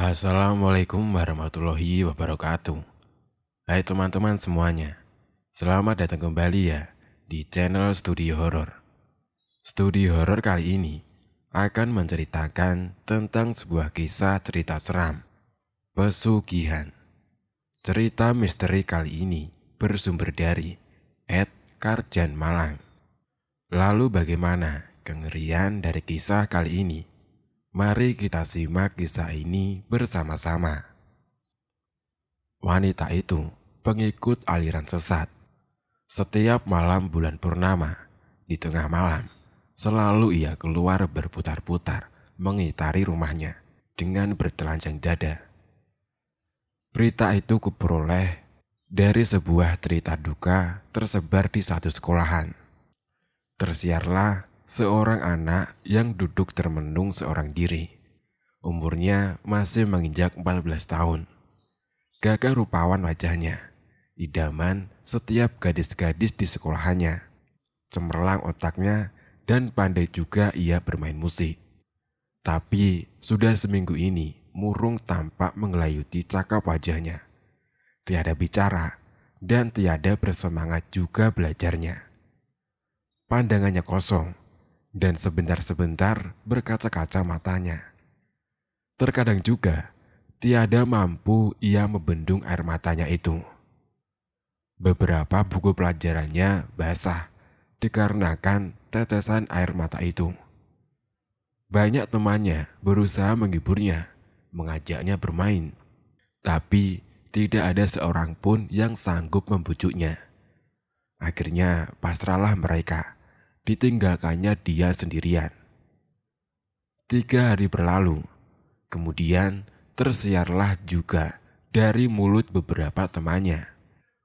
Assalamualaikum warahmatullahi wabarakatuh. Hai teman-teman semuanya, selamat datang kembali ya di channel Studi Horor. Studi Horor kali ini akan menceritakan tentang sebuah kisah cerita seram, pesugihan. Cerita misteri kali ini bersumber dari Ed Karjan Malang. Lalu bagaimana kengerian dari kisah kali ini? Mari kita simak kisah ini bersama-sama. Wanita itu pengikut aliran sesat. Setiap malam bulan purnama, di tengah malam, selalu ia keluar berputar-putar mengitari rumahnya dengan bertelanjang dada. Berita itu kuperoleh dari sebuah cerita duka tersebar di satu sekolahan. Tersiarlah seorang anak yang duduk termenung seorang diri. Umurnya masih menginjak 14 tahun. Gagah rupawan wajahnya, idaman setiap gadis-gadis di sekolahannya. Cemerlang otaknya dan pandai juga ia bermain musik. Tapi sudah seminggu ini murung tampak mengelayuti cakap wajahnya. Tiada bicara dan tiada bersemangat juga belajarnya. Pandangannya kosong, dan sebentar-sebentar berkaca-kaca matanya. Terkadang juga tiada mampu ia membendung air matanya itu. Beberapa buku pelajarannya basah dikarenakan tetesan air mata itu. Banyak temannya berusaha menghiburnya, mengajaknya bermain, tapi tidak ada seorang pun yang sanggup membujuknya. Akhirnya pasrahlah mereka ditinggalkannya dia sendirian. Tiga hari berlalu, kemudian tersiarlah juga dari mulut beberapa temannya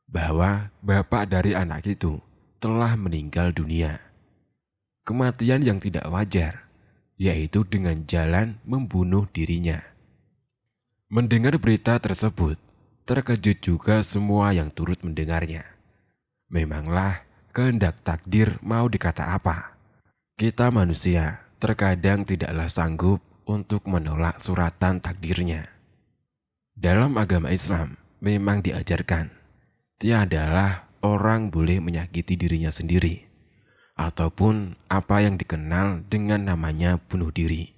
bahwa bapak dari anak itu telah meninggal dunia. Kematian yang tidak wajar, yaitu dengan jalan membunuh dirinya. Mendengar berita tersebut, terkejut juga semua yang turut mendengarnya. Memanglah kehendak takdir mau dikata apa. Kita manusia terkadang tidaklah sanggup untuk menolak suratan takdirnya. Dalam agama Islam memang diajarkan, tiadalah orang boleh menyakiti dirinya sendiri, ataupun apa yang dikenal dengan namanya bunuh diri.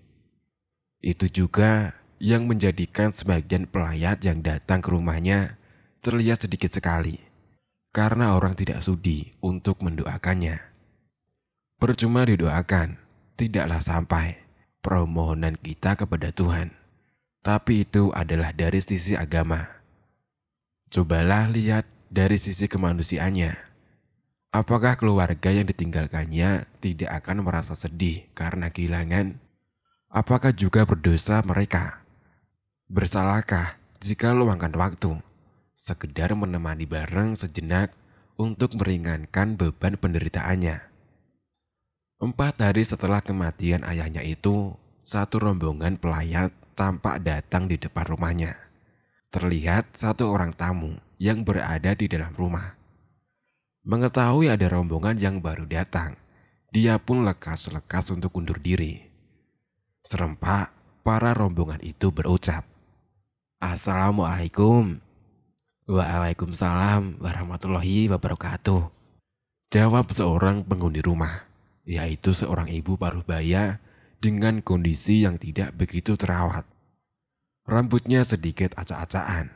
Itu juga yang menjadikan sebagian pelayat yang datang ke rumahnya terlihat sedikit sekali karena orang tidak sudi untuk mendoakannya. Percuma didoakan, tidaklah sampai permohonan kita kepada Tuhan, tapi itu adalah dari sisi agama. Cobalah lihat dari sisi kemanusiaannya. Apakah keluarga yang ditinggalkannya tidak akan merasa sedih karena kehilangan? Apakah juga berdosa mereka? Bersalahkah jika luangkan waktu sekedar menemani bareng sejenak untuk meringankan beban penderitaannya. Empat hari setelah kematian ayahnya itu, satu rombongan pelayat tampak datang di depan rumahnya. Terlihat satu orang tamu yang berada di dalam rumah. Mengetahui ada rombongan yang baru datang, dia pun lekas-lekas untuk undur diri. Serempak, para rombongan itu berucap, Assalamualaikum. Waalaikumsalam warahmatullahi wabarakatuh. Jawab seorang penghuni rumah, yaitu seorang ibu paruh baya dengan kondisi yang tidak begitu terawat. Rambutnya sedikit acak-acakan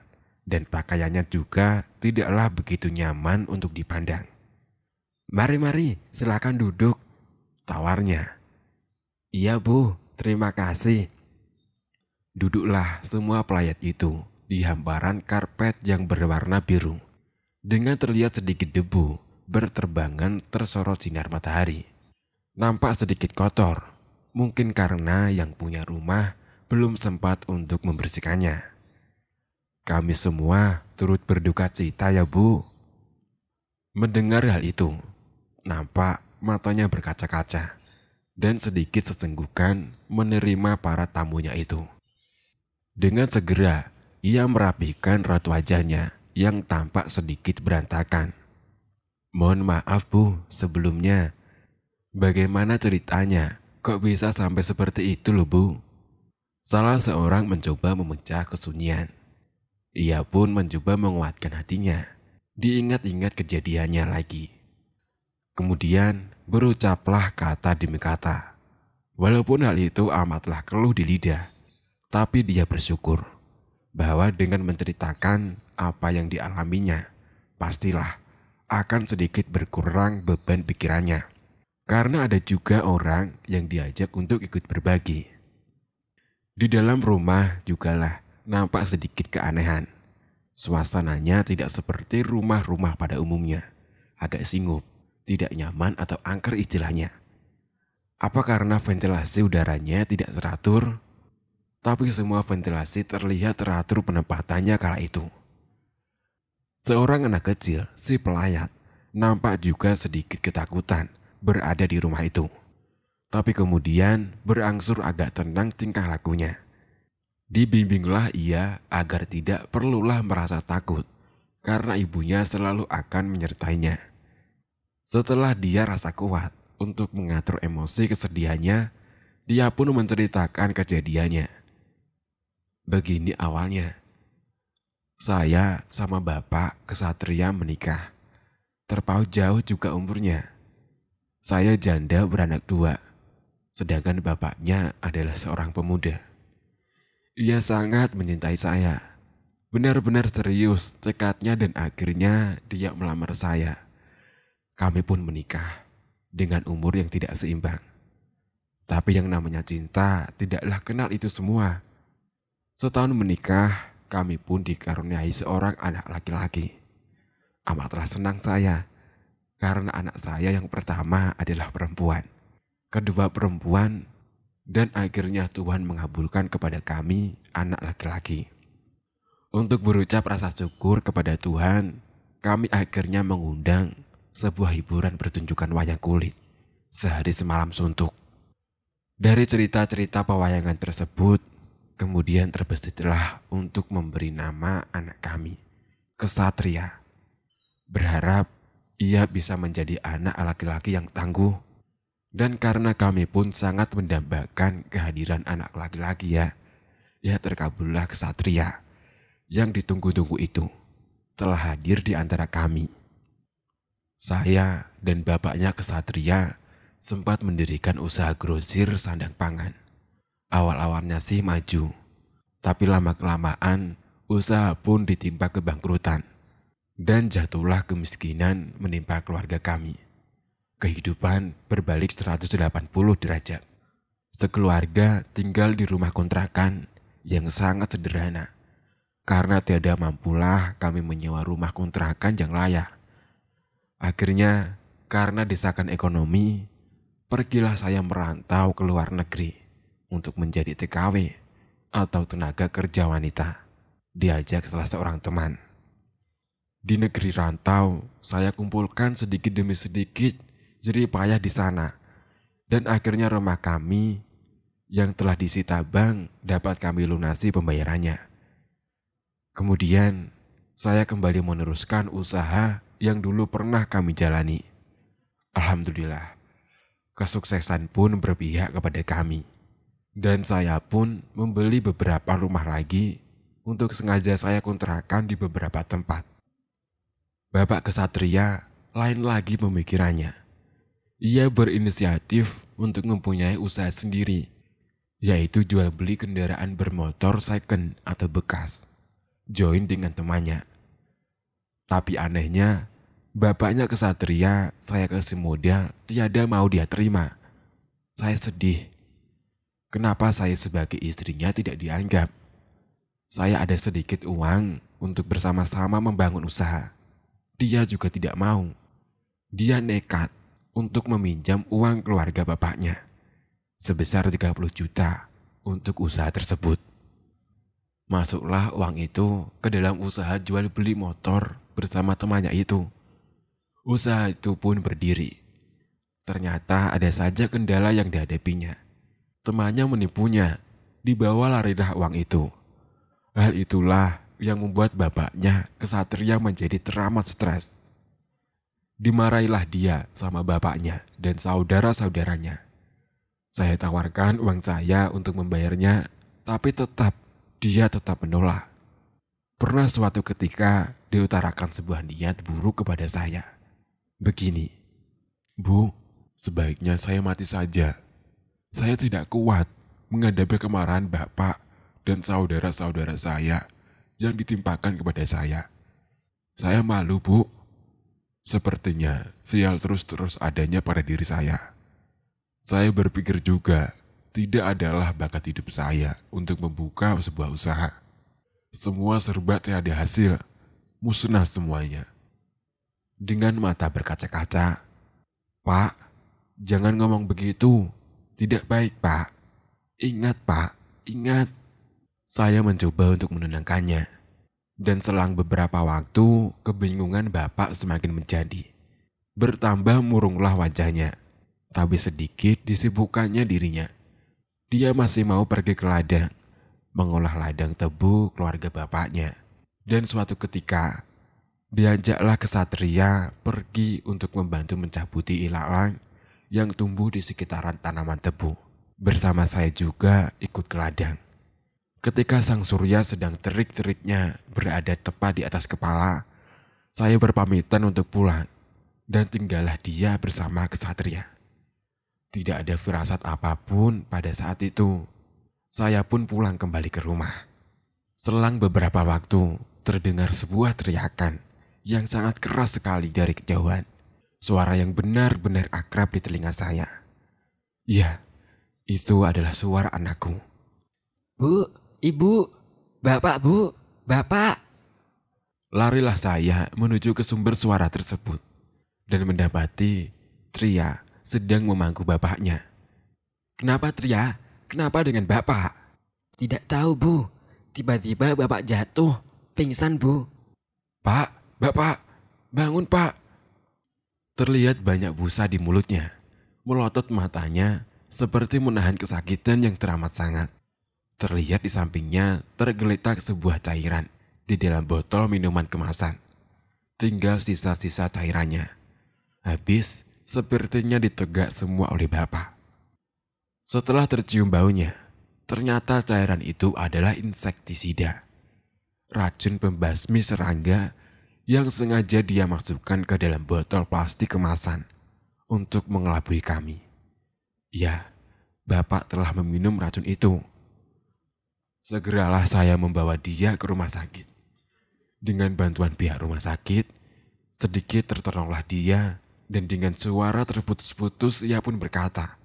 dan pakaiannya juga tidaklah begitu nyaman untuk dipandang. Mari-mari, silakan duduk, tawarnya. Iya bu, terima kasih. Duduklah semua pelayat itu di hamparan karpet yang berwarna biru. Dengan terlihat sedikit debu berterbangan tersorot sinar matahari. Nampak sedikit kotor, mungkin karena yang punya rumah belum sempat untuk membersihkannya. Kami semua turut berduka cita ya bu. Mendengar hal itu, nampak matanya berkaca-kaca dan sedikit sesenggukan menerima para tamunya itu. Dengan segera ia merapikan raut wajahnya yang tampak sedikit berantakan. Mohon maaf bu, sebelumnya. Bagaimana ceritanya? Kok bisa sampai seperti itu loh bu? Salah seorang mencoba memecah kesunyian. Ia pun mencoba menguatkan hatinya. Diingat-ingat kejadiannya lagi. Kemudian berucaplah kata demi kata. Walaupun hal itu amatlah keluh di lidah, tapi dia bersyukur bahwa dengan menceritakan apa yang dialaminya, pastilah akan sedikit berkurang beban pikirannya. Karena ada juga orang yang diajak untuk ikut berbagi. Di dalam rumah jugalah nampak sedikit keanehan. Suasananya tidak seperti rumah-rumah pada umumnya. Agak singup, tidak nyaman atau angker istilahnya. Apa karena ventilasi udaranya tidak teratur? Tapi semua ventilasi terlihat teratur penempatannya kala itu. Seorang anak kecil, si pelayat, nampak juga sedikit ketakutan berada di rumah itu. Tapi kemudian berangsur agak tenang tingkah lakunya. Dibimbinglah ia agar tidak perlulah merasa takut, karena ibunya selalu akan menyertainya. Setelah dia rasa kuat untuk mengatur emosi kesedihannya, dia pun menceritakan kejadiannya. Begini awalnya, saya sama bapak kesatria menikah. Terpaut jauh juga umurnya. Saya janda beranak dua, sedangkan bapaknya adalah seorang pemuda. Ia sangat mencintai saya. Benar-benar serius cekatnya dan akhirnya dia melamar saya. Kami pun menikah dengan umur yang tidak seimbang. Tapi yang namanya cinta tidaklah kenal itu semua. Setahun menikah, kami pun dikaruniai seorang anak laki-laki. Amatlah senang saya karena anak saya yang pertama adalah perempuan, kedua perempuan, dan akhirnya Tuhan mengabulkan kepada kami anak laki-laki. Untuk berucap rasa syukur kepada Tuhan, kami akhirnya mengundang sebuah hiburan pertunjukan wayang kulit sehari semalam suntuk. Dari cerita-cerita pewayangan tersebut, kemudian terbesitlah untuk memberi nama anak kami, Kesatria. Berharap ia bisa menjadi anak laki-laki yang tangguh. Dan karena kami pun sangat mendambakan kehadiran anak laki-laki ya, ya terkabullah kesatria yang ditunggu-tunggu itu telah hadir di antara kami. Saya dan bapaknya kesatria sempat mendirikan usaha grosir sandang pangan. Awal-awalnya sih maju, tapi lama-kelamaan usaha pun ditimpa kebangkrutan dan jatuhlah kemiskinan menimpa keluarga kami. Kehidupan berbalik 180 derajat. Sekeluarga tinggal di rumah kontrakan yang sangat sederhana. Karena tiada mampulah kami menyewa rumah kontrakan yang layak. Akhirnya, karena desakan ekonomi, pergilah saya merantau ke luar negeri untuk menjadi TKW atau tenaga kerja wanita. Diajak salah seorang teman. Di negeri rantau, saya kumpulkan sedikit demi sedikit jerih payah di sana. Dan akhirnya rumah kami yang telah disita bank dapat kami lunasi pembayarannya. Kemudian, saya kembali meneruskan usaha yang dulu pernah kami jalani. Alhamdulillah, kesuksesan pun berpihak kepada kami. Dan saya pun membeli beberapa rumah lagi untuk sengaja saya kontrakan di beberapa tempat. Bapak kesatria lain lagi pemikirannya. Ia berinisiatif untuk mempunyai usaha sendiri, yaitu jual beli kendaraan bermotor second atau bekas. Join dengan temannya. Tapi anehnya, bapaknya kesatria saya kasih modal tiada mau dia terima. Saya sedih. Kenapa saya sebagai istrinya tidak dianggap? Saya ada sedikit uang untuk bersama-sama membangun usaha dia juga tidak mau. Dia nekat untuk meminjam uang keluarga bapaknya sebesar 30 juta untuk usaha tersebut. Masuklah uang itu ke dalam usaha jual beli motor bersama temannya itu. Usaha itu pun berdiri. Ternyata ada saja kendala yang dihadapinya. Temannya menipunya, dibawa larilah uang itu. Hal itulah yang membuat bapaknya kesatria menjadi teramat stres. Dimarahilah dia sama bapaknya dan saudara-saudaranya. Saya tawarkan uang saya untuk membayarnya tapi tetap dia tetap menolak. Pernah suatu ketika diutarakan sebuah niat buruk kepada saya. Begini, Bu, sebaiknya saya mati saja. Saya tidak kuat menghadapi kemarahan Bapak dan saudara-saudara saya yang ditimpakan kepada saya. Saya malu, Bu. Sepertinya sial terus-terus adanya pada diri saya. Saya berpikir juga tidak adalah bakat hidup saya untuk membuka sebuah usaha. Semua serba tiada hasil, musnah semuanya. Dengan mata berkaca-kaca, Pak, jangan ngomong begitu. Tidak baik, Pak. Ingat, Pak, ingat. Saya mencoba untuk menenangkannya. Dan selang beberapa waktu, kebingungan Bapak semakin menjadi. Bertambah murunglah wajahnya. Tapi sedikit disibukkannya dirinya. Dia masih mau pergi ke ladang mengolah ladang tebu keluarga bapaknya. Dan suatu ketika, diajaklah kesatria pergi untuk membantu mencabuti ilalang yang tumbuh di sekitaran tanaman tebu. Bersama saya juga ikut ke ladang. Ketika sang surya sedang terik-teriknya berada tepat di atas kepala, saya berpamitan untuk pulang dan tinggallah dia bersama kesatria. Tidak ada firasat apa pun pada saat itu saya pun pulang kembali ke rumah. Selang beberapa waktu, terdengar sebuah teriakan yang sangat keras sekali dari kejauhan. Suara yang benar-benar akrab di telinga saya. Ya, itu adalah suara anakku. Bu, ibu, bapak, bu, bapak. Larilah saya menuju ke sumber suara tersebut dan mendapati Tria sedang memangku bapaknya. Kenapa Tria? Kenapa dengan bapak? Tidak tahu bu. Tiba-tiba bapak jatuh. Pingsan bu. Pak, bapak, bangun pak. Terlihat banyak busa di mulutnya. Melotot matanya seperti menahan kesakitan yang teramat sangat. Terlihat di sampingnya tergeletak sebuah cairan di dalam botol minuman kemasan. Tinggal sisa-sisa cairannya. Habis, sepertinya ditegak semua oleh bapak. Setelah tercium baunya, ternyata cairan itu adalah insektisida. Racun pembasmi serangga yang sengaja dia masukkan ke dalam botol plastik kemasan untuk mengelabui kami. Ya, Bapak telah meminum racun itu. Segeralah saya membawa dia ke rumah sakit. Dengan bantuan pihak rumah sakit, sedikit tertolonglah dia dan dengan suara terputus-putus ia pun berkata,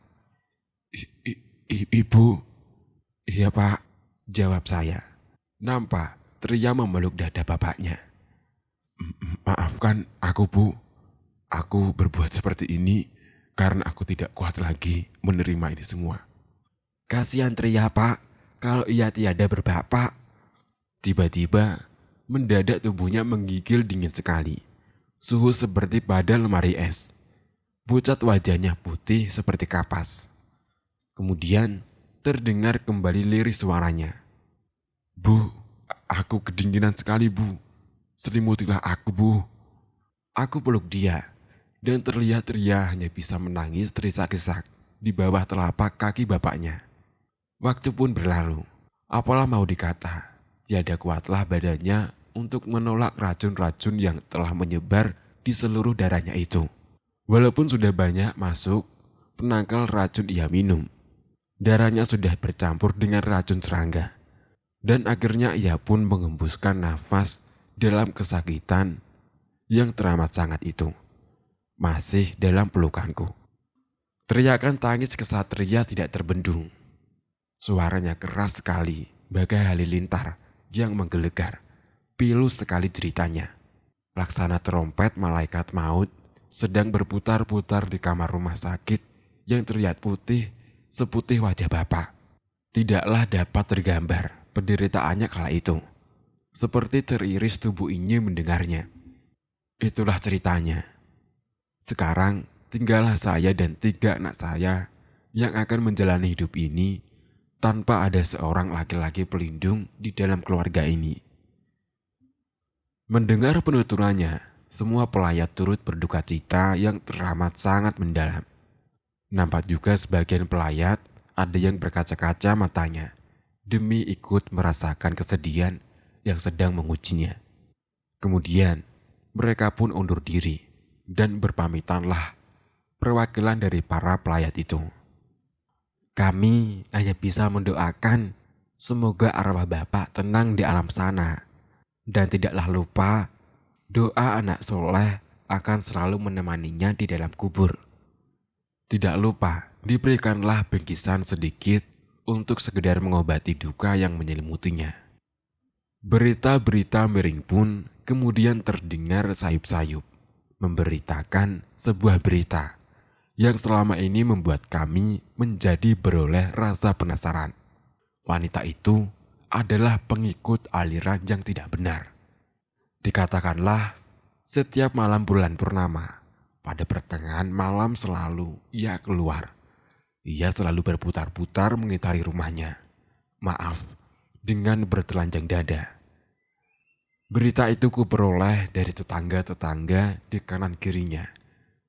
I, i, ibu? Iya pak, jawab saya. Nampak Tria memeluk dada bapaknya. Maafkan aku bu, aku berbuat seperti ini karena aku tidak kuat lagi menerima ini semua. Kasihan Tria pak, kalau ia tiada berbapak. Tiba-tiba mendadak tubuhnya menggigil dingin sekali. Suhu seperti pada lemari es. Pucat wajahnya putih seperti kapas. Kemudian terdengar kembali liris suaranya. Bu, aku kedinginan sekali bu. Selimutilah aku bu. Aku peluk dia dan terlihat Ria hanya bisa menangis terisak-isak di bawah telapak kaki bapaknya. Waktu pun berlalu. Apalah mau dikata, tiada kuatlah badannya untuk menolak racun-racun yang telah menyebar di seluruh darahnya itu. Walaupun sudah banyak masuk, penangkal racun ia minum. Darahnya sudah bercampur dengan racun serangga. Dan akhirnya ia pun mengembuskan nafas dalam kesakitan yang teramat sangat itu. Masih dalam pelukanku. Teriakan tangis kesatria tidak terbendung. Suaranya keras sekali, bagai halilintar yang menggelegar. Pilu sekali ceritanya. Laksana trompet malaikat maut sedang berputar-putar di kamar rumah sakit yang terlihat putih seputih wajah bapak. Tidaklah dapat tergambar penderitaannya kala itu. Seperti teriris tubuh ini mendengarnya. Itulah ceritanya. Sekarang tinggallah saya dan tiga anak saya yang akan menjalani hidup ini tanpa ada seorang laki-laki pelindung di dalam keluarga ini. Mendengar penuturannya, semua pelayat turut berduka cita yang teramat sangat mendalam. Nampak juga sebagian pelayat ada yang berkaca-kaca matanya demi ikut merasakan kesedihan yang sedang mengujinya. Kemudian mereka pun undur diri dan berpamitanlah perwakilan dari para pelayat itu. Kami hanya bisa mendoakan semoga arwah Bapak tenang di alam sana. Dan tidaklah lupa, doa anak soleh akan selalu menemaninya di dalam kubur. Tidak lupa, diberikanlah bingkisan sedikit untuk sekedar mengobati duka yang menyelimutinya. Berita-berita miring pun kemudian terdengar sayup-sayup, memberitakan sebuah berita yang selama ini membuat kami menjadi beroleh rasa penasaran. Wanita itu adalah pengikut aliran yang tidak benar. Dikatakanlah, setiap malam bulan purnama, pada pertengahan malam selalu ia keluar. Ia selalu berputar-putar mengitari rumahnya. Maaf, dengan bertelanjang dada. Berita itu kuperoleh dari tetangga-tetangga di kanan kirinya,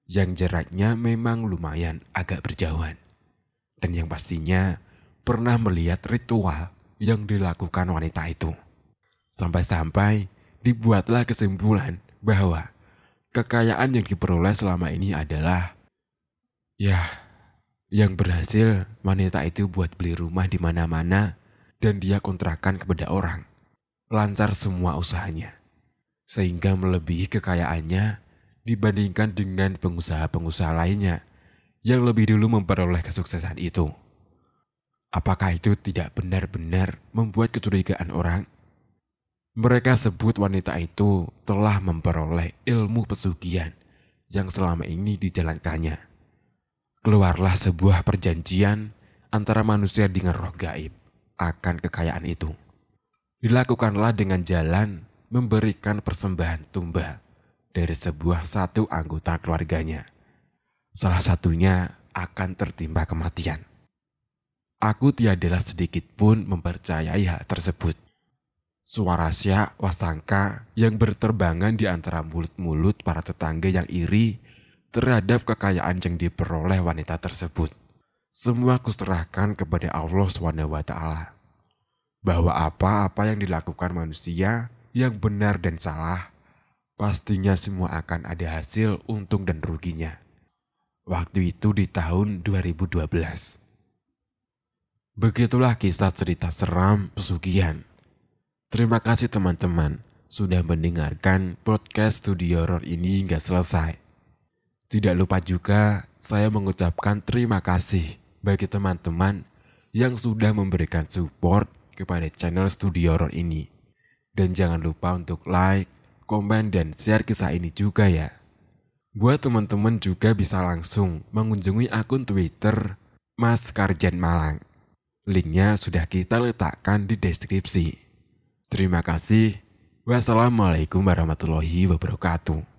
yang jaraknya memang lumayan agak berjauhan. Dan yang pastinya pernah melihat ritual yang dilakukan wanita itu. Sampai-sampai dibuatlah kesimpulan bahwa kekayaan yang diperoleh selama ini adalah ya yang berhasil wanita itu buat beli rumah di mana-mana dan dia kontrakan kepada orang lancar semua usahanya, sehingga melebihi kekayaannya dibandingkan dengan pengusaha-pengusaha lainnya yang lebih dulu memperoleh kesuksesan itu. Apakah itu tidak benar-benar membuat kecurigaan orang? Mereka sebut wanita itu telah memperoleh ilmu pesugihan yang selama ini dijalankannya. Keluarlah sebuah perjanjian antara manusia dengan roh gaib akan kekayaan itu dilakukanlah dengan jalan memberikan persembahan tumbal dari sebuah satu anggota keluarganya. Salah satunya akan tertimpa kematian. Aku tiadalah sedikit pun mempercayai hal tersebut. Suara syak wasangka yang berterbangan di antara mulut-mulut para tetangga yang iri terhadap kekayaan yang diperoleh wanita tersebut. Semua kuserahkan kepada Allah SWT bahwa apa-apa yang dilakukan manusia yang benar dan salah, pastinya semua akan ada hasil untung dan ruginya. Waktu itu di tahun 2012. Begitulah kisah cerita seram pesugihan. Terima kasih teman-teman sudah mendengarkan podcast studio horror ini hingga selesai. Tidak lupa juga saya mengucapkan terima kasih bagi teman-teman yang sudah memberikan support kepada channel Studio Horror ini. Dan jangan lupa untuk like, komen, dan share kisah ini juga ya. Buat teman-teman juga bisa langsung mengunjungi akun Twitter Mas Karjan Malang. Linknya sudah kita letakkan di deskripsi. Terima kasih. Wassalamualaikum warahmatullahi wabarakatuh.